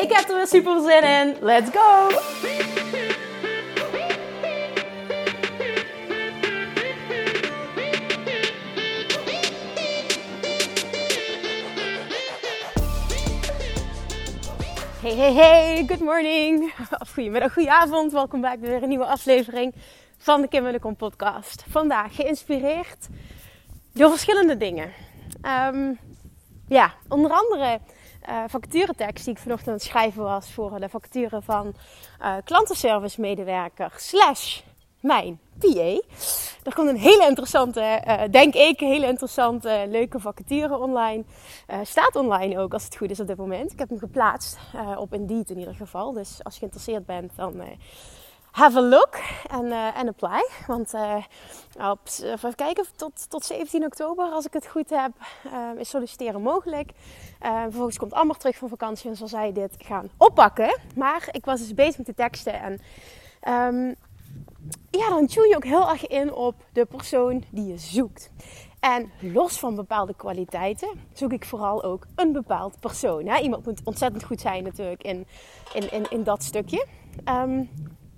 Ik heb er weer super zin in. Let's go! Hey, hey, hey, good morning. Of goedemiddag, goedenavond. Welkom bij weer een nieuwe aflevering van de Kim en Kom podcast. Vandaag geïnspireerd door verschillende dingen. Um, ja, onder andere uh, vacaturetekst die ik vanochtend aan het schrijven was voor de vacature van uh, klantenservice medewerker slash mijn PA. Er komt een hele interessante, uh, denk ik, hele interessante, leuke vacature online. Staat online ook, als het goed is op dit moment. Ik heb hem geplaatst, op Indeed in ieder geval. Dus als je geïnteresseerd bent, dan have a look en, en apply. Want op, even kijken, tot, tot 17 oktober, als ik het goed heb, is solliciteren mogelijk. vervolgens komt Amber terug van vakantie en zal zij dit gaan oppakken. Maar ik was dus bezig met de teksten en... Um, ja, dan tune je ook heel erg in op de persoon die je zoekt. En los van bepaalde kwaliteiten zoek ik vooral ook een bepaald persoon. Iemand moet ontzettend goed zijn natuurlijk in, in, in, dat stukje. Um,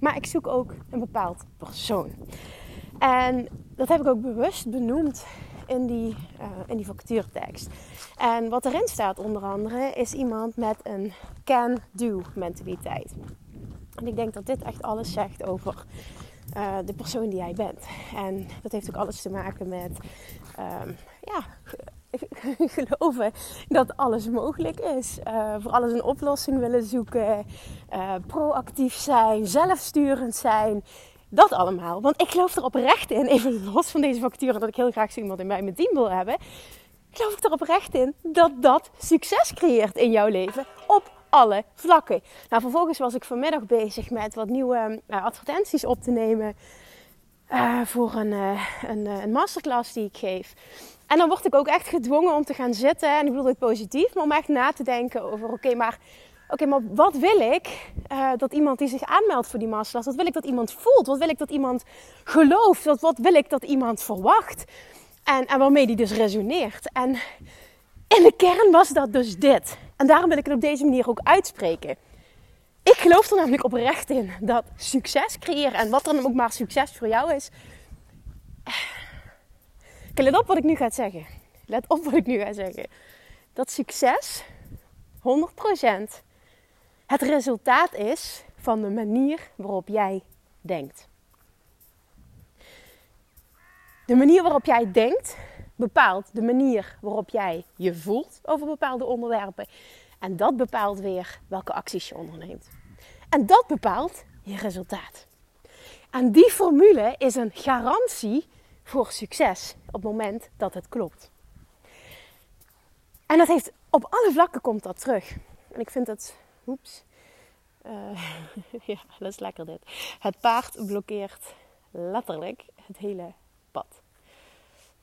maar ik zoek ook een bepaald persoon. En dat heb ik ook bewust benoemd in die, uh, in die vacaturetekst. En wat erin staat onder andere is iemand met een can-do mentaliteit. En ik denk dat dit echt alles zegt over uh, de persoon die jij bent. En dat heeft ook alles te maken met um, ja, geloven dat alles mogelijk is. Uh, voor alles een oplossing willen zoeken. Uh, proactief zijn, zelfsturend zijn. Dat allemaal. Want ik geloof er oprecht in, even los van deze facturen, dat ik heel graag zo iemand in mijn team wil hebben. Geloof ik er oprecht in dat dat succes creëert in jouw leven op alle vlakken. Nou, vervolgens was ik vanmiddag bezig met wat nieuwe uh, advertenties op te nemen voor een, een, masterclass die ik geef. En dan word ik ook echt gedwongen om te gaan zitten. En ik bedoel het positief, maar om echt na te denken over: oké, maar, okay, maar wat wil ik dat iemand die zich aanmeldt voor die masterclass, wat wil ik dat iemand voelt? Wat wil ik dat iemand gelooft? Wat, wat wil ik dat iemand verwacht? En, en waarmee die dus resoneert. En in de kern was dat dus dit. En daarom wil ik het op deze manier ook uitspreken. Ik geloof er namelijk oprecht in dat succes creëren en wat dan ook maar succes voor jou is. Let op wat ik nu ga zeggen. Let op wat ik nu ga zeggen. Dat succes 100% het resultaat is van de manier waarop jij denkt. De manier waarop jij denkt bepaalt de manier waarop jij je voelt over bepaalde onderwerpen. En dat bepaalt weer welke acties je onderneemt. En dat bepaalt je resultaat. En die formule is een garantie voor succes op het moment dat het klopt. En dat heeft op alle vlakken komt dat terug. En ik vind het, oeps, uh, ja, dat is lekker dit. Het paard blokkeert letterlijk het hele pad.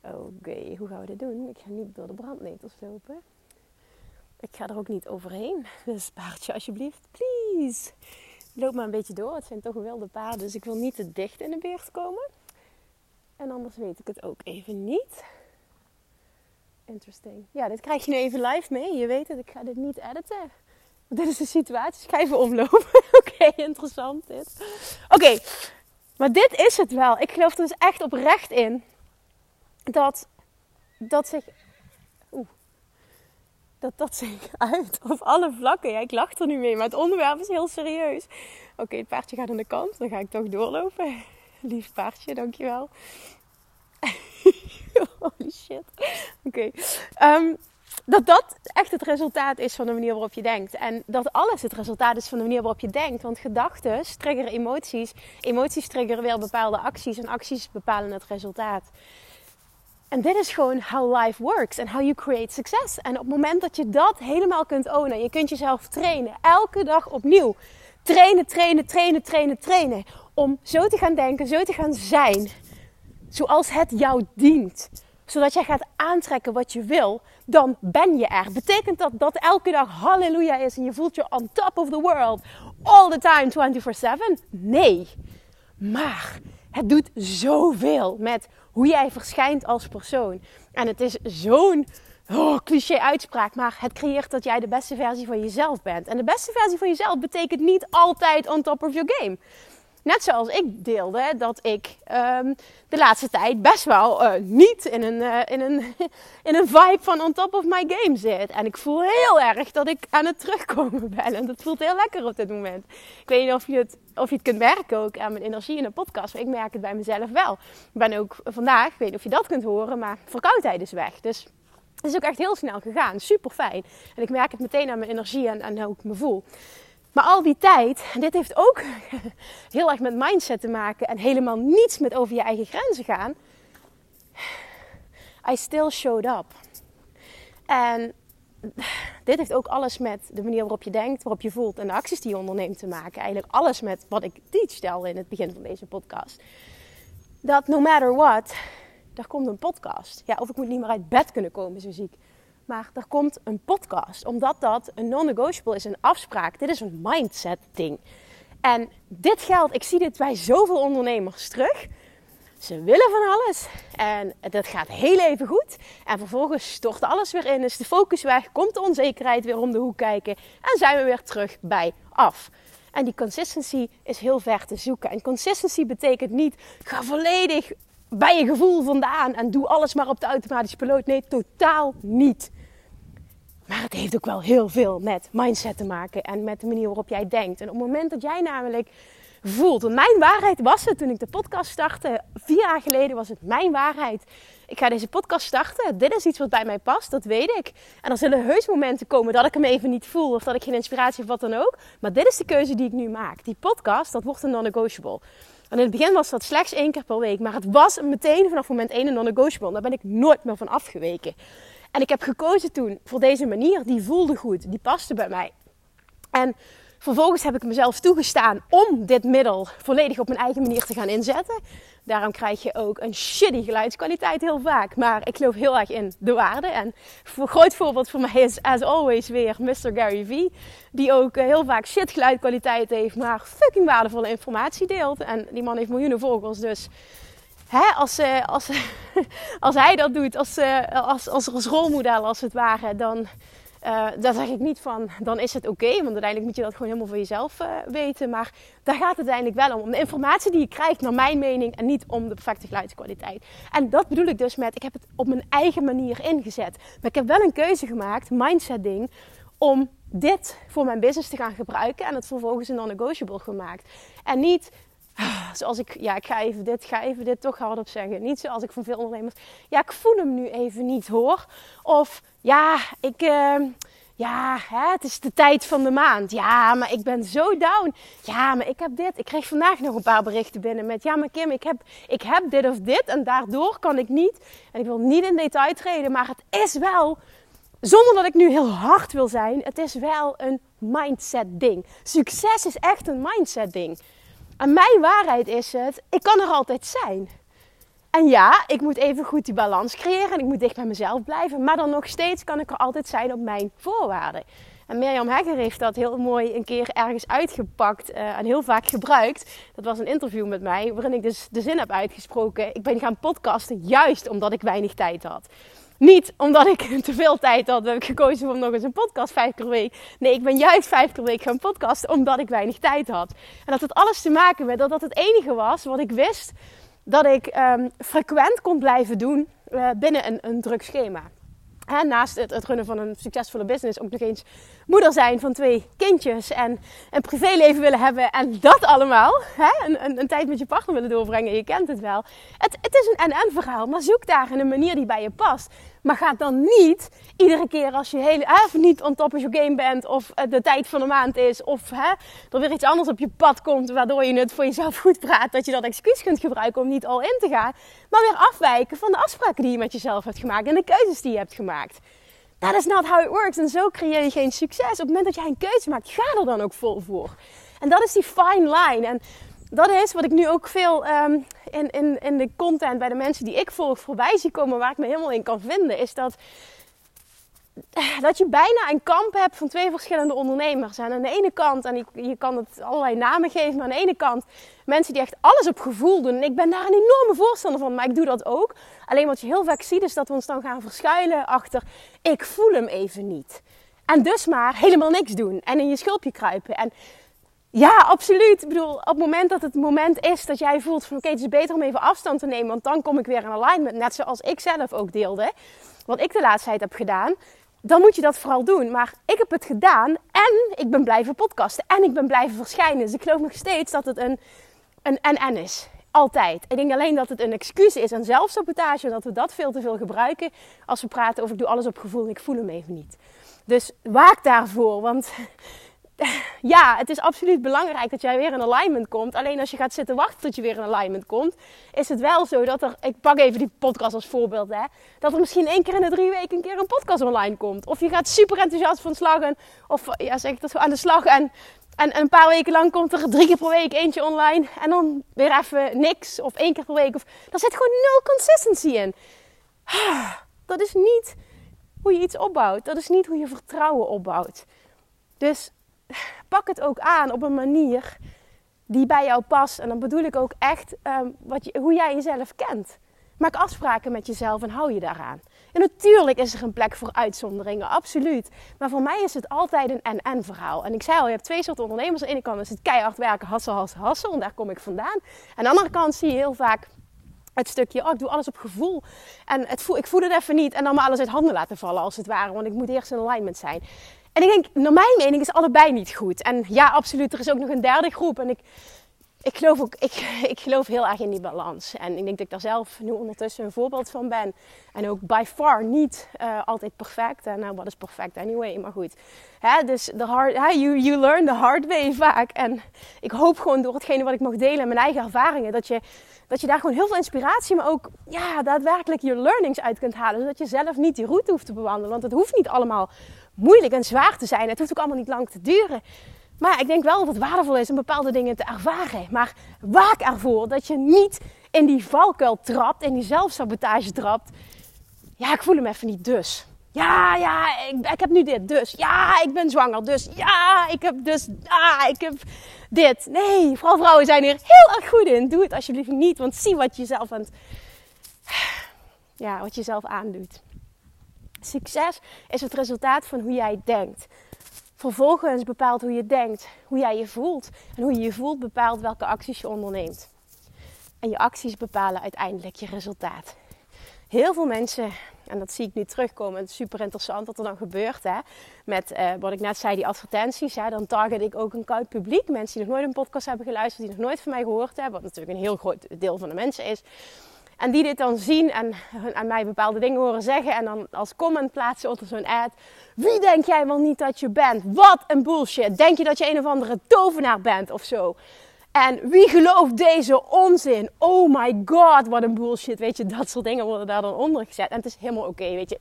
Oké, hoe gaan we dit doen? Ik ga niet door de brandnetels lopen. Ik ga er ook niet overheen. Dus paardje, alsjeblieft, please. Loop maar een beetje door. Het zijn toch wilde paarden, dus ik wil niet te dicht in de buurt komen. En anders weet ik het ook even niet. Interesting. Ja, dit krijg je nu even live mee. Je weet het, ik ga dit niet editen. Dit is de situatie. Ik ga even omlopen. Oké, interessant dit. Oké, maar dit is het wel. Ik geloof er dus echt oprecht in dat dat zich. Oeh, dat dat zich uit op alle vlakken. Ja, ik lach er nu mee, maar het onderwerp is heel serieus. Oké, het paardje gaat aan de kant. Dan ga ik toch doorlopen. Lief paardje, dankjewel. Holy shit. Oké. Ehm, dat dat echt het resultaat is van de manier waarop je denkt. En dat alles het resultaat is van de manier waarop je denkt. Want gedachten triggeren emoties. Emoties triggeren weer bepaalde acties. En acties bepalen het resultaat. En dit is gewoon how life works and how you create success. En op het moment dat je dat helemaal kunt ownen, je kunt jezelf trainen, elke dag opnieuw. Trainen, trainen, trainen, trainen, trainen. Om zo te gaan denken, zo te gaan zijn. Zoals het jou dient. Zodat jij gaat aantrekken wat je wil. Dan ben je er. Betekent dat dat elke dag halleluja is en je voelt je on top of the world. All the time, 24-7? Nee. Maar het doet zoveel met hoe jij verschijnt als persoon. En het is zo'n oh, cliché uitspraak, maar het creëert dat jij de beste versie van jezelf bent. En de beste versie van jezelf betekent niet altijd on top of your game. Net zoals ik deelde dat ik um, de laatste tijd best wel uh, niet in een, uh, in, een, in een vibe van on top of my game zit. En ik voel heel erg dat ik aan het terugkomen ben. En dat voelt heel lekker op dit moment. Ik weet niet of je het, of je het kunt merken ook aan mijn energie in de podcast. Maar ik merk het bij mezelf wel. Ik ben ook vandaag, ik weet niet of je dat kunt horen, maar verkoudheid is weg. Dus het is ook echt heel snel gegaan. Super fijn. En ik merk het meteen aan mijn energie en aan hoe ik me voel. Maar al die tijd, en dit heeft ook heel erg met mindset te maken en helemaal niets met over je eigen grenzen gaan. I still showed up. En dit heeft ook alles met de manier waarop je denkt, waarop je voelt en de acties die je onderneemt te maken. Eigenlijk alles met wat ik teach stel in het begin van deze podcast. Dat no matter what, er komt een podcast. Ja, of ik moet niet meer uit bed kunnen komen, zo ziek. Maar er komt een podcast, omdat dat een non-negotiable is, een afspraak. Dit is een mindset ding. En dit geldt, ik zie dit bij zoveel ondernemers terug. Ze willen van alles en dat gaat heel even goed. En vervolgens stort alles weer in, is de focus weg, komt de onzekerheid weer om de hoek kijken en zijn we weer terug bij af. En die consistency is heel ver te zoeken. En consistency betekent niet ga volledig bij je gevoel vandaan en doe alles maar op de automatische piloot. Nee, totaal niet. Maar het heeft ook wel heel veel met mindset te maken en met de manier waarop jij denkt. En op het moment dat jij namelijk voelt, mijn waarheid was het toen ik de podcast startte, vier jaar geleden was het mijn waarheid. Ik ga deze podcast starten. Dit is iets wat bij mij past, dat weet ik. En er zullen heus momenten komen dat ik hem even niet voel of dat ik geen inspiratie heb, wat dan ook. Maar dit is de keuze die ik nu maak. Die podcast, dat wordt een non-negotiable. En in het begin was dat slechts één keer per week. Maar het was meteen vanaf moment één een non-negotiable. Daar ben ik nooit meer van afgeweken. En ik heb gekozen toen voor deze manier. Die voelde goed. Die paste bij mij. En vervolgens heb ik mezelf toegestaan om dit middel volledig op mijn eigen manier te gaan inzetten. Daarom krijg je ook een shitty geluidskwaliteit heel vaak. Maar ik geloof heel erg in de waarde. En een groot voorbeeld voor mij is, as always, weer Mr. Gary V. Die ook eh, heel vaak shit geluidkwaliteit heeft, maar fucking waardevolle informatie deelt. En die man heeft miljoenen volgers, dus hè, als, uh, als, als hij dat doet, als, uh, als, als, rolmodel als het ware, dan, uh, daar zeg ik niet van, dan is het oké. Want uiteindelijk moet je dat gewoon helemaal voor jezelf weten. Maar daar gaat het uiteindelijk wel om. Om de informatie die je krijgt, naar mijn mening, en niet om de perfecte geluidskwaliteit. En dat bedoel ik dus met, ik heb het op mijn eigen manier ingezet. Maar ik heb wel een keuze gemaakt, mindset ding, om dit voor mijn business te gaan gebruiken en het vervolgens een non-negotiable gemaakt. En niet zoals ik, ja, ik ga even dit, ga even dit toch hardop zeggen. Niet zoals ik van veel ondernemers, ja, ik voel hem nu even niet hoor. Of ja, ik, uh, ja, hè, het is de tijd van de maand. Ja, maar ik ben zo down. Ja, maar ik heb dit. Ik kreeg vandaag nog een paar berichten binnen met, ja, maar Kim, ik heb, ik heb dit of dit en daardoor kan ik niet. En ik wil niet in detail treden, maar het is wel zonder dat ik nu heel hard wil zijn, het is wel een mindset ding. Succes is echt een mindset ding. En mijn waarheid is het, ik kan er altijd zijn. En ja, ik moet even goed die balans creëren en ik moet dicht bij mezelf blijven. Maar dan nog steeds kan ik er altijd zijn op mijn voorwaarden. En Mirjam Hegger heeft dat heel mooi een keer ergens uitgepakt uh, en heel vaak gebruikt. Dat was een interview met mij waarin ik dus de zin heb uitgesproken. Ik ben gaan podcasten juist omdat ik weinig tijd had. Niet omdat ik te veel tijd had, heb ik gekozen om nog eens een podcast vijf keer per week. Nee, ik ben juist vijf keer per week gaan podcasten omdat ik weinig tijd had. En dat had alles te maken met dat dat het enige was wat ik wist dat ik um, frequent kon blijven doen uh, binnen een, een druk schema. Naast het, het, runnen van een succesvolle business ook nog eens moeder zijn van twee kindjes en een privéleven willen hebben en dat allemaal. Hè? Een, een, een, tijd met je partner willen doorbrengen, je kent het wel. Het, het is een en-en verhaal, maar zoek daar een manier die bij je past. Maar ga dan niet iedere keer als je hele, hè, niet on top of your game bent, of de tijd van de maand is, of hè, er weer iets anders op je pad komt, waardoor je het voor jezelf goed praat, dat je dat excuus kunt gebruiken om niet al in te gaan. Maar weer afwijken van de afspraken die je met jezelf hebt gemaakt en de keuzes die je hebt gemaakt. Dat is not how it works. En zo creëer je geen succes. Op het moment dat jij een keuze maakt, ga er dan ook vol voor. En dat is die fine line. En dat is wat ik nu ook veel um, in, de content bij de mensen die ik volg voorbij zie komen, waar ik me helemaal in kan vinden, is dat, dat je bijna een kamp hebt van twee verschillende ondernemers. En aan de ene kant, en je, kan het allerlei namen geven, maar aan de ene kant mensen die echt alles op gevoel doen. En ik ben daar een enorme voorstander van, maar ik doe dat ook. Alleen wat je heel vaak ziet is dat we ons dan gaan verschuilen achter, ik voel hem even niet. En dus maar helemaal niks doen en in je schulpje kruipen. En ja, absoluut. Ik bedoel, op het moment dat het moment is dat jij voelt van oké, het is beter om even afstand te nemen, want dan kom ik weer in alignment. Net zoals ik zelf ook deelde, wat ik de laatste tijd heb gedaan. Dan moet je dat vooral doen. Maar ik heb het gedaan en ik ben blijven podcasten en ik ben blijven verschijnen. Dus ik geloof nog steeds dat het een, en-en is. Altijd. Ik denk alleen dat het een excuus is en zelfsabotage. Dat we dat veel te veel gebruiken als we praten over ik doe alles op gevoel en ik voel hem even niet. Dus waak daarvoor. Want ja, het is absoluut belangrijk dat jij weer in alignment komt. Alleen als je gaat zitten wachten tot je weer in alignment komt, is het wel zo dat er, ik pak even die podcast als voorbeeld, hè, dat er misschien één keer in de drie weken een keer een podcast online komt. Of je gaat super enthousiast van slag en, of ja, zeg ik dat aan de slag en, en een paar weken lang komt er drie keer per week eentje online en dan weer even niks of één keer per week. Of, daar zit gewoon nul consistency in. Dat is niet hoe je iets opbouwt. Dat is niet hoe je vertrouwen opbouwt. Dus pak het ook aan op een manier die bij jou past. En dan bedoel ik ook echt um, wat je, hoe jij jezelf kent. Maak afspraken met jezelf en hou je daaraan. En natuurlijk is er een plek voor uitzonderingen, absoluut. Maar voor mij is het altijd een en-en verhaal. En ik zei al, je hebt twee soorten ondernemers. Aan de ene kant is het keihard werken, hassen, hassen, hassen. En daar kom ik vandaan. Aan de andere kant zie je heel vaak het stukje, oh, ik doe alles op gevoel. En het voel, ik voel het even niet. En dan maar alles uit handen laten vallen, als het ware. Want ik moet eerst in alignment zijn. En ik denk, naar mijn mening is allebei niet goed. En ja, absoluut, er is ook nog een derde groep. En ik, ik, geloof ook, ik, ik geloof heel erg in die balans. En ik denk dat ik daar zelf nu ondertussen een voorbeeld van ben. En ook by far niet uh, altijd perfect. En nou, wat is perfect anyway? Maar goed. Hè, dus the hard, hè, you, you learn the hard way vaak. En ik hoop gewoon door hetgene wat ik mag delen en mijn eigen ervaringen... dat je, dat je daar gewoon heel veel inspiratie, maar ook ja, daadwerkelijk je learnings uit kunt halen. Zodat je zelf niet die route hoeft te bewandelen. Want het hoeft niet allemaal moeilijk en zwaar te zijn. Het hoeft ook allemaal niet lang te duren. Maar ik denk wel dat het waardevol is om bepaalde dingen te ervaren. Maar waak ervoor dat je niet in die valkuil trapt, in die zelfsabotage trapt. Ja, ik voel hem even niet dus. Ja, ja, ik, heb nu dit dus. Ja, ik ben zwanger dus. Ja, ik heb dus. Ah, ik heb dit. Nee, vooral vrouwen zijn hier heel erg goed in. Doe het alsjeblieft niet, want zie wat je zelf aan ja, wat je zelf aandoet. Succes is het resultaat van hoe jij denkt. Vervolgens bepaalt hoe je denkt, hoe jij je voelt. En hoe je je voelt bepaalt welke acties je onderneemt. En je acties bepalen uiteindelijk je resultaat. Heel veel mensen, en dat zie ik nu terugkomen, het is super interessant wat er dan gebeurt. Hè? Met uh, wat ik net zei, die advertenties. Hè? Dan target ik ook een koud publiek. Mensen die nog nooit een podcast hebben geluisterd, die nog nooit van mij gehoord hebben. Wat natuurlijk een heel groot deel van de mensen is. En die dit dan zien en aan mij bepaalde dingen horen zeggen. En dan als comment plaatsen onder zo'n ad. Wie denk jij wel niet dat je bent? Wat een bullshit. Denk je dat je een of andere tovenaar bent of zo? En wie gelooft deze onzin? Oh my god, wat een bullshit. Weet je, dat soort dingen worden daar dan onder gezet. En het is helemaal oké, weet je.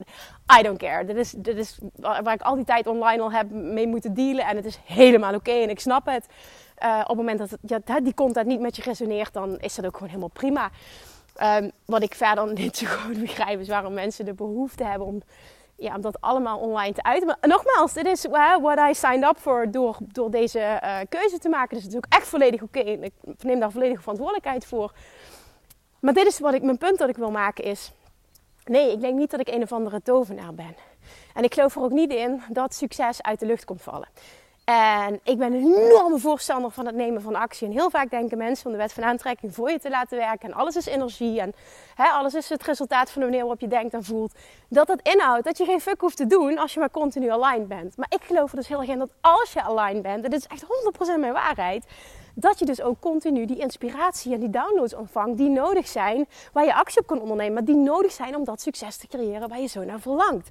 I don't care. Dit is, dit is waar ik al die tijd online al heb mee moeten dealen. En het is helemaal oké en ik snap het. Uh, op het moment dat die content niet met je resoneert, dan is dat ook gewoon helemaal prima. Um, wat ik verder niet zo goed begrijp is waarom mensen de behoefte hebben om, ja, om dat allemaal online te uiten. Maar nogmaals, dit is what I signed up for door, door deze uh, keuze te maken. Dus het is ook echt volledig oké. Ik neem daar volledige verantwoordelijkheid voor. Maar dit is wat ik, mijn punt dat ik wil maken is... Nee, ik denk niet dat ik een of andere tovenaar ben. En ik geloof er ook niet in dat succes uit de lucht komt vallen. En ik ben een enorme voorstander van het nemen van actie. En heel vaak denken mensen om de wet van aantrekking voor je te laten werken. En alles is energie. En hè, alles is het resultaat van de manier waarop je denkt en voelt. Dat dat inhoudt dat je geen fuck hoeft te doen als je maar continu aligned bent. Maar ik geloof er dus heel erg in dat als je aligned bent, en dit is echt 100% mijn waarheid. Dat je dus ook continu die inspiratie en die downloads ontvangt die nodig zijn. Waar je actie op kan ondernemen. Maar die nodig zijn om dat succes te creëren waar je zo naar verlangt.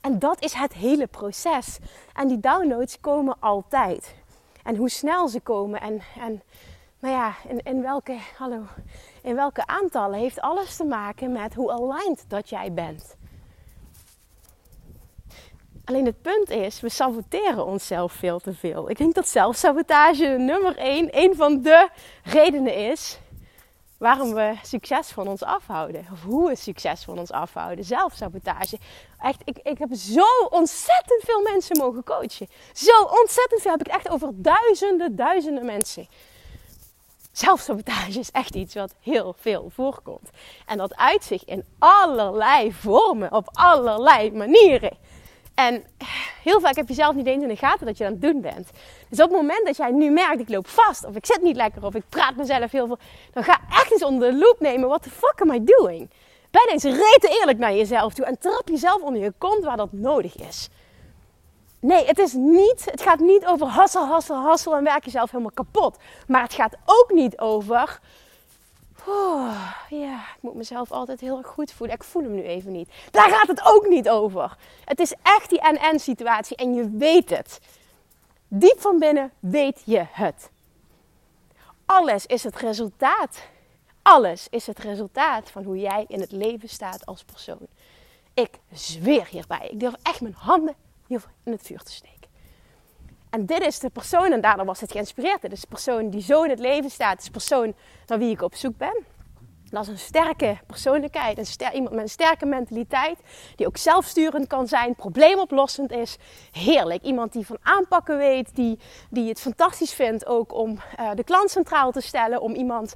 En dat is het hele proces. En die downloads komen altijd. En hoe snel ze komen en, en nou ja, in, in, welke, hallo, in welke aantallen heeft alles te maken met hoe aligned dat jij bent. Alleen het punt is, we saboteren onszelf veel te veel. Ik denk dat zelfsabotage nummer één, een van de redenen is waarom we succes van ons afhouden. Of hoe we succes van ons afhouden. Zelfsabotage. Echt, ik, ik heb zo ontzettend veel mensen mogen coachen. Zo ontzettend veel. Heb ik echt over duizenden, duizenden mensen. Zelfsabotage is echt iets wat heel veel voorkomt. En dat uit zich in allerlei vormen, op allerlei manieren. En heel vaak heb je zelf niet eens in de gaten dat je aan het doen bent. Dus op het moment dat jij nu merkt, ik loop vast, of ik zit niet lekker, of ik praat mezelf heel veel, dan ga echt eens onder de loep nemen. What the fuck am I doing? Ben eens rete eerlijk naar jezelf toe en trap jezelf onder je kont waar dat nodig is. Nee, het is niet, het gaat niet over hassel, hassel, hassel en werk jezelf helemaal kapot. Maar het gaat ook niet over Oh, ja, ik moet mezelf altijd heel erg goed voelen. Ik voel hem nu even niet. Daar gaat het ook niet over. Het is echt die en-en situatie en je weet het. Diep van binnen weet je het. Alles is het resultaat. Alles is het resultaat van hoe jij in het leven staat als persoon. Ik zweer hierbij. Ik durf echt mijn handen hiervoor in het vuur te steken. En dit is de persoon, en daardoor was het geïnspireerd. Dit is de persoon die zo in het leven staat. Het is de persoon naar wie ik op zoek ben. Dat is een sterke persoonlijkheid, een iemand met een sterke mentaliteit, die ook zelfsturend kan zijn, probleemoplossend is. Heerlijk. Iemand die van aanpakken weet, die, die het fantastisch vindt ook om uh, de klant centraal te stellen, om iemand,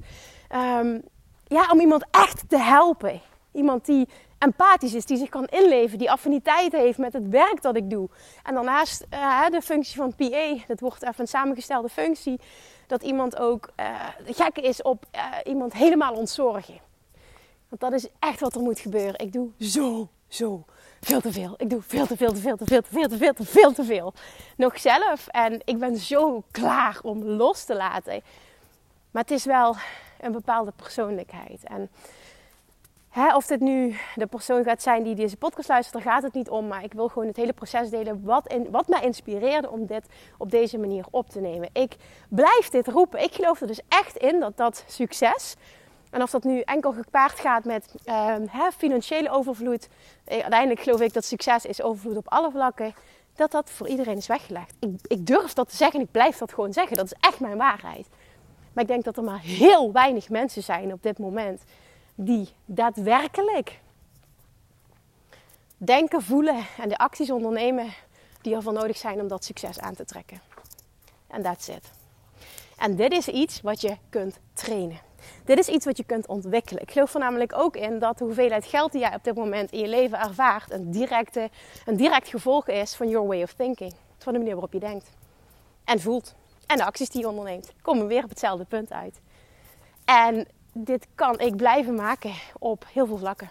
um, ja, om iemand echt te helpen. Iemand die empathisch is, die zich kan inleven, die affiniteit heeft met het werk dat ik doe. En daarnaast uh, de functie van PA, dat wordt even een samengestelde functie, dat iemand ook uh, gek is op uh, iemand helemaal ontzorgen. Want dat is echt wat er moet gebeuren. Ik doe zo, zo veel te veel. Ik doe veel te veel, te veel, te veel, te veel, te veel, te veel, te veel. Nog zelf. En ik ben zo klaar om los te laten. Maar het is wel een bepaalde persoonlijkheid. En Hè, of dit nu de persoon gaat zijn die deze podcast luistert, daar gaat het niet om. Maar ik wil gewoon het hele proces delen wat, wat mij inspireerde om dit op deze manier op te nemen. Ik blijf dit roepen. Ik geloof er dus echt in dat dat succes, en of dat nu enkel gepaard gaat met hè, financiële overvloed. Eh, uiteindelijk geloof ik dat succes is overvloed op alle vlakken. Dat dat voor iedereen is weggelegd. Ik, ik durf dat te zeggen en ik blijf dat gewoon zeggen. Dat is echt mijn waarheid. Maar ik denk dat er maar heel weinig mensen zijn op dit moment die daadwerkelijk denken, voelen en de acties ondernemen die ervoor nodig zijn om dat succes aan te trekken. En that's it. En dit is iets wat je kunt trainen. Dit is iets wat je kunt ontwikkelen. Ik geloof er namelijk ook in dat de hoeveelheid geld die jij op dit moment in je leven ervaart een, directe, een direct gevolg is van your way of thinking. Van de manier waarop je denkt en voelt. En de acties die je onderneemt. Komen weer op hetzelfde punt uit. En dit kan ik blijven maken op heel veel vlakken.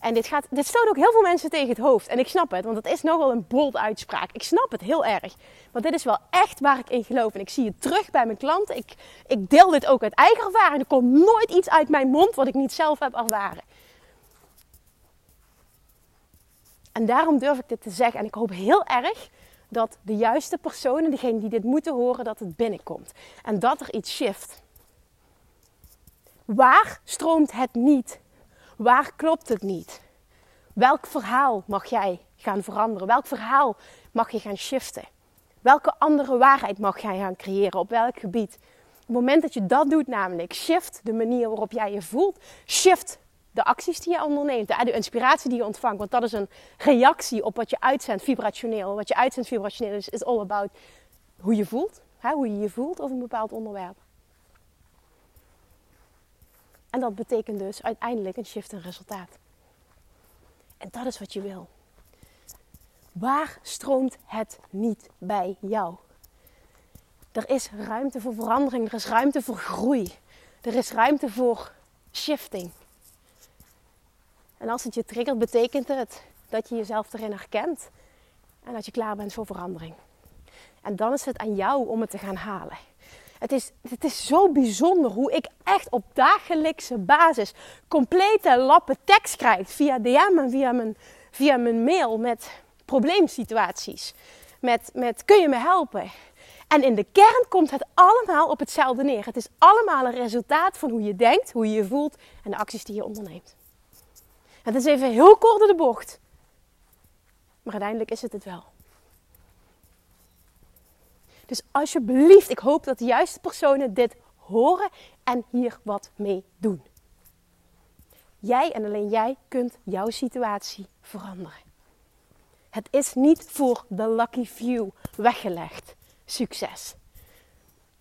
En dit, gaat, dit stoot ook heel veel mensen tegen het hoofd. En ik snap het, want het is nogal een bold uitspraak. Ik snap het heel erg. Maar dit is wel echt waar ik in geloof. En ik zie het terug bij mijn klanten. Ik, ik deel dit ook uit eigen ervaring. Er komt nooit iets uit mijn mond wat ik niet zelf heb ervaren. En daarom durf ik dit te zeggen. En ik hoop heel erg dat de juiste personen, degene die dit moeten horen, dat het binnenkomt. En dat er iets shift. Waar stroomt het niet? Waar klopt het niet? Welk verhaal mag jij gaan veranderen? Welk verhaal mag je gaan shiften? Welke andere waarheid mag jij gaan creëren? Op welk gebied? Op het moment dat je dat doet, namelijk shift de manier waarop jij je voelt, shift de acties die je onderneemt, de inspiratie die je ontvangt, want dat is een reactie op wat je uitzendt vibrationeel. Wat je uitzendt vibrationeel is, all about hoe je voelt, hoe je je voelt over een bepaald onderwerp. En dat betekent dus uiteindelijk een shift in resultaat. En dat is wat je wil. Waar stroomt het niet bij jou? Er is ruimte voor verandering, er is ruimte voor groei. Er is ruimte voor shifting. En als het je triggert, betekent het dat je jezelf erin herkent en dat je klaar bent voor verandering. En dan is het aan jou om het te gaan halen. Het is, het is zo bijzonder hoe ik echt op dagelijkse basis complete lappen tekst krijg via DM en via mijn, via mijn mail met probleemsituaties. Met, met kun je me helpen? En in de kern komt het allemaal op hetzelfde neer. Het is allemaal een resultaat van hoe je denkt, hoe je je voelt en de acties die je onderneemt. Het is even heel kort door de bocht. Maar uiteindelijk is het het wel. Dus alsjeblieft, ik hoop dat de juiste personen dit horen en hier wat mee doen. Jij en alleen jij kunt jouw situatie veranderen. Het is niet voor de lucky few weggelegd. Succes.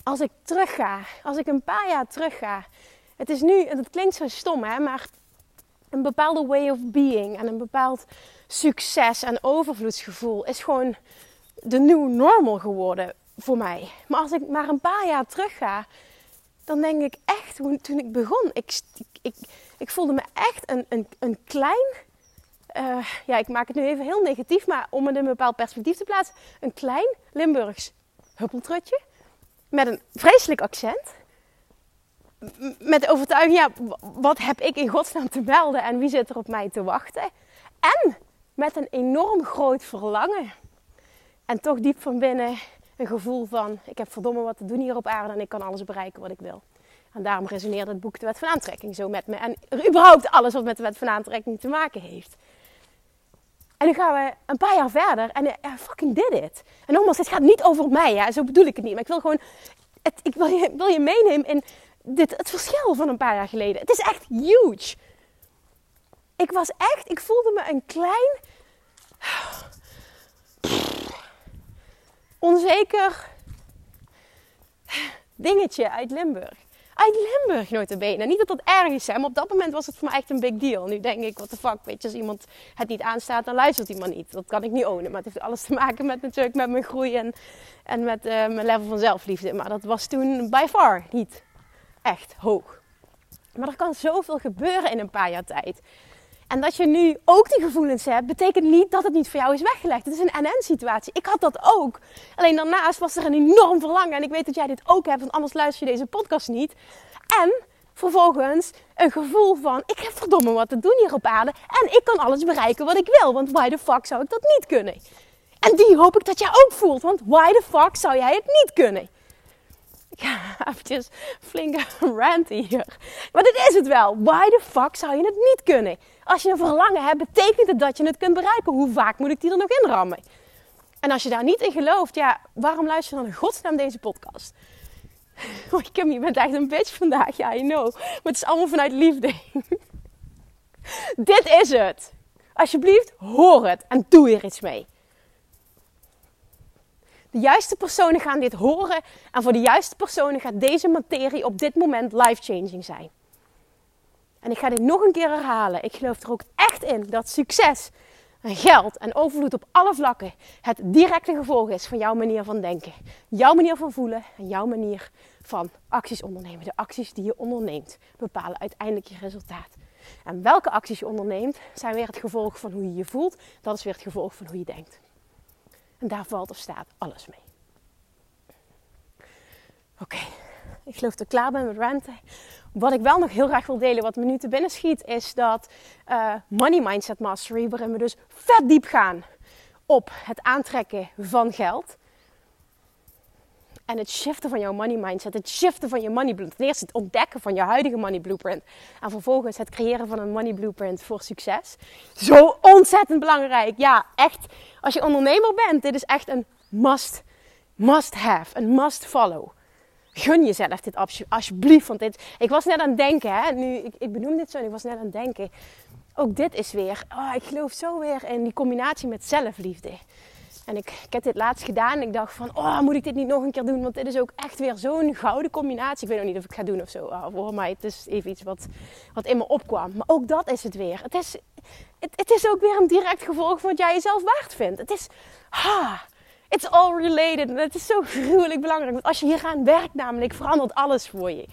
Als ik terugga, als ik een paar jaar terugga. Het is nu, en het klinkt zo stom hè, maar een bepaalde way of being en een bepaald succes en overvloedsgevoel is gewoon de nieuwe normal geworden voor mij. Maar als ik maar een paar jaar terug ga, dan denk ik echt, toen ik begon, ik, ik, ik voelde me echt een, een, een klein, uh, ja, ik maak het nu even heel negatief, maar om het in een bepaald perspectief te plaatsen, een klein Limburgs huppeltrutje met een vreselijk accent. Met de overtuiging, ja, wat heb ik in godsnaam te melden en wie zit er op mij te wachten? En met een enorm groot verlangen. En toch diep van binnen een gevoel van: ik heb verdomme wat te doen hier op aarde en ik kan alles bereiken wat ik wil. En daarom resoneert het boek De Wet van Aantrekking zo met me. En überhaupt alles wat met de Wet van Aantrekking te maken heeft. En nu gaan we een paar jaar verder en I fucking did it. En nogmaals, het gaat niet over mij, ja, zo bedoel ik het niet. Maar ik wil gewoon, het, ik wil je, wil je meenemen in dit, het verschil van een paar jaar geleden. Het is echt huge. Ik was echt, ik voelde me een klein onzeker dingetje uit Limburg. Uit Limburg notabene. Niet dat dat erg is, hè, maar op dat moment was het voor mij echt een big deal. Nu denk ik, what the fuck, weet je, als iemand het niet aanstaat, dan luistert iemand niet. Dat kan ik niet ownen, maar het heeft alles te maken met natuurlijk met mijn groei en, en met uh, mijn level van zelfliefde. Maar dat was toen by far niet echt hoog. Maar er kan zoveel gebeuren in een paar jaar tijd. En dat je nu ook die gevoelens hebt, betekent niet dat het niet voor jou is weggelegd. Het is een NN-situatie. Ik had dat ook. Alleen daarnaast was er een enorm verlangen. En ik weet dat jij dit ook hebt, want anders luister je deze podcast niet. En vervolgens een gevoel van: ik heb verdomme wat te doen hier op aarde. En ik kan alles bereiken wat ik wil. Want why the fuck zou ik dat niet kunnen? En die hoop ik dat jij ook voelt. Want why the fuck zou jij het niet kunnen? Eventjes flinke rant hier. Maar dit is het wel. Why the fuck zou je het niet kunnen? Als je een verlangen hebt, betekent het dat je het kunt bereiken. Hoe vaak moet ik die er nog in rammen? En als je daar niet in gelooft, ja, waarom luister je dan in godsnaam deze podcast? Oh, Kim, je bent echt een bitch vandaag. Ja, I know. Maar het is allemaal vanuit liefde. Dit is het. Alsjeblieft, hoor het en doe er iets mee. De juiste personen gaan dit horen en voor de juiste personen gaat deze materie op dit moment life-changing zijn. En ik ga dit nog een keer herhalen. Ik geloof er ook echt in dat succes en geld en overvloed op alle vlakken het directe gevolg is van jouw manier van denken. Jouw manier van voelen en jouw manier van acties ondernemen. De acties die je onderneemt bepalen uiteindelijk je resultaat. En welke acties je onderneemt zijn weer het gevolg van hoe je je voelt. Dat is weer het gevolg van hoe je denkt. En daar valt of staat alles mee. Oké, ik geloof dat ik klaar ben met ranten. Wat ik wel nog heel graag wil delen, wat me nu te binnen schiet, is dat uh, Money Mindset Mastery, waarin we dus vet diep gaan op het aantrekken van geld. En het shiften van jouw money mindset, het shiften van je money blueprint. Ten eerste het ontdekken van je huidige money blueprint. En vervolgens het creëren van een money blueprint voor succes. Zo ontzettend belangrijk. Ja, echt. Als je ondernemer bent, dit is echt een must, must have, een must follow gun jezelf dit alsjeblieft. Want dit, ik was net aan het denken, hè, nu, ik, ik benoem dit zo ik was net aan het denken. Ook dit is weer, oh, ik geloof zo weer in die combinatie met zelfliefde. En ik, ik heb dit laatst gedaan en ik dacht van, oh, moet ik dit niet nog een keer doen? Want dit is ook echt weer zo'n gouden combinatie. Ik weet nog niet of ik ga doen of zo. Oh, voor mij, het is even iets wat, wat in me opkwam. Maar ook dat is het weer. Het is, het, het is ook weer een direct gevolg van wat jij jezelf waard vindt. Het is, ha, It's all related. Het is zo gruwelijk belangrijk. Want als je hier aan werkt namelijk, verandert alles voor je.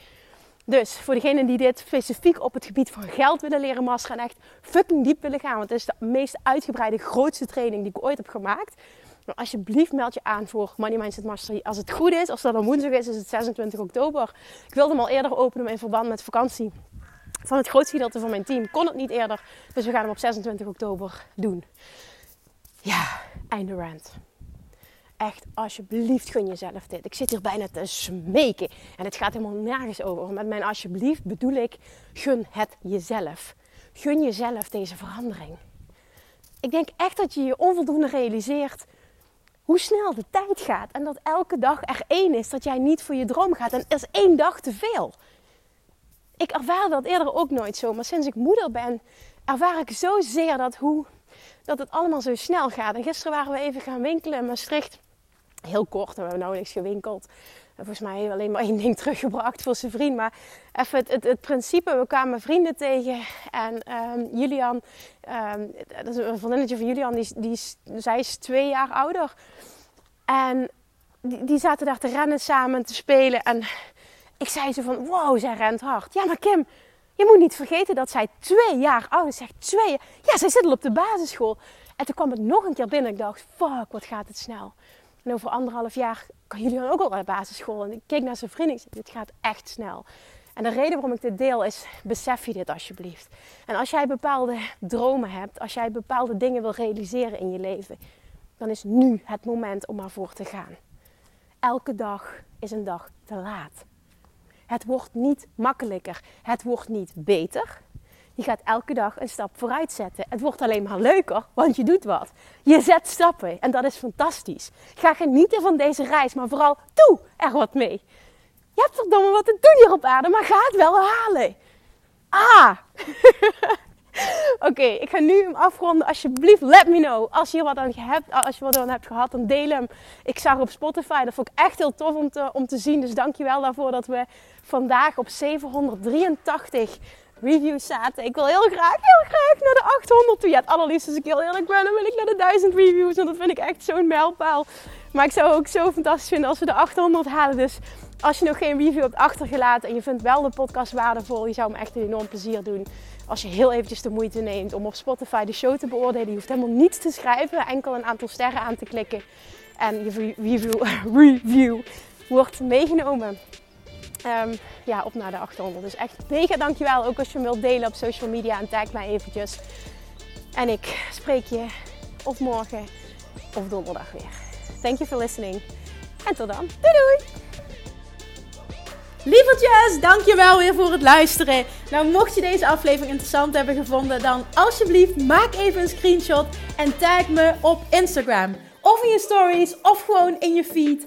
Dus voor degenen die dit specifiek op het gebied van geld willen leren masteren en echt fucking diep willen gaan. Want het is de meest uitgebreide, grootste training die ik ooit heb gemaakt. Maar alsjeblieft meld je aan voor Money Mindset Mastery. Als het goed is, als dat dan woensdag is, is het 26 oktober. Ik wilde hem al eerder openen, in verband met vakantie van het grootste gedeelte van mijn team kon het niet eerder. Dus we gaan hem op 26 oktober doen. Ja, einde rant. Echt, alsjeblieft gun jezelf dit. Ik zit hier bijna te smeken. En het gaat helemaal nergens over. Met mijn alsjeblieft bedoel ik, gun het jezelf. Gun jezelf deze verandering. Ik denk echt dat je je onvoldoende realiseert hoe snel de tijd gaat. En dat elke dag er één is dat jij niet voor je droom gaat. En is één dag te veel. Ik ervaar dat eerder ook nooit zo. Maar sinds ik moeder ben, ervaar ik zozeer dat, hoe, dat het allemaal zo snel gaat. En gisteren waren we even gaan winkelen in Maastricht. Heel kort, we hebben niks gewinkeld. En volgens mij heeft alleen maar één ding teruggebracht voor zijn vriend. Maar even het, het, het principe, we kwamen vrienden tegen. En um, Julian, um, dat is een vriendinnetje van Julian, die, die, zij is twee jaar ouder. En die, die zaten daar te rennen samen, te spelen. En ik zei ze van, wow, zij rent hard. Ja, maar Kim, je moet niet vergeten dat zij twee jaar oud is. Zegt twee Ja, zij zit al op de basisschool. En toen kwam het nog een keer binnen. Ik dacht, fuck, wat gaat het snel. En over anderhalf jaar kan jullie dan ook al naar de basisschool. En ik keek naar zijn vriend en zei, dit gaat echt snel. En de reden waarom ik dit deel is, besef je dit alsjeblieft. En als jij bepaalde dromen hebt, als jij bepaalde dingen wil realiseren in je leven, dan is nu het moment om ervoor te gaan. Elke dag is een dag te laat. Het wordt niet makkelijker. Het wordt niet beter. Je gaat elke dag een stap vooruit zetten. Het wordt alleen maar leuker, want je doet wat. Je zet stappen en dat is fantastisch. Ga genieten van deze reis, maar vooral doe er wat mee. Je hebt verdomme wat te doen hier op aarde, maar ga het wel halen. Ah! Oké, ik ga nu hem afronden. Alsjeblieft, let me know. Als je wat aan hebt, als je wat aan hebt gehad, dan deel hem. Ik zag op Spotify, dat vond ik echt heel tof om te, om te zien. Dus dankjewel daarvoor dat we vandaag op 783 reviews zaten. Ik wil heel graag, heel graag naar de 800 toe. Ja, het allerliefst als ik heel eerlijk ben, dan wil ik naar de 1000 reviews. En dat vind ik echt zo'n mijlpaal. Maar ik zou ook zo fantastisch vinden als we de 800 halen. Dus als je nog geen review hebt achtergelaten en je vindt wel de podcast waardevol, je zou me echt een enorm plezier doen als je heel eventjes de moeite neemt om op Spotify de show te beoordelen. Je hoeft helemaal niets te schrijven, enkel een aantal sterren aan te klikken. En je review wordt meegenomen. Um, ja, op naar de 800. Dus echt mega dankjewel. Ook als je hem wilt delen op social media en tag mij eventjes. En ik spreek je of morgen of donderdag weer. Thank you for listening. En tot dan. Doei doei! Lievertjes, dankjewel weer voor het luisteren. Nou, mocht je deze aflevering interessant hebben gevonden, dan alsjeblieft maak even een screenshot en tag me op Instagram. Of in je stories, of gewoon in je feed.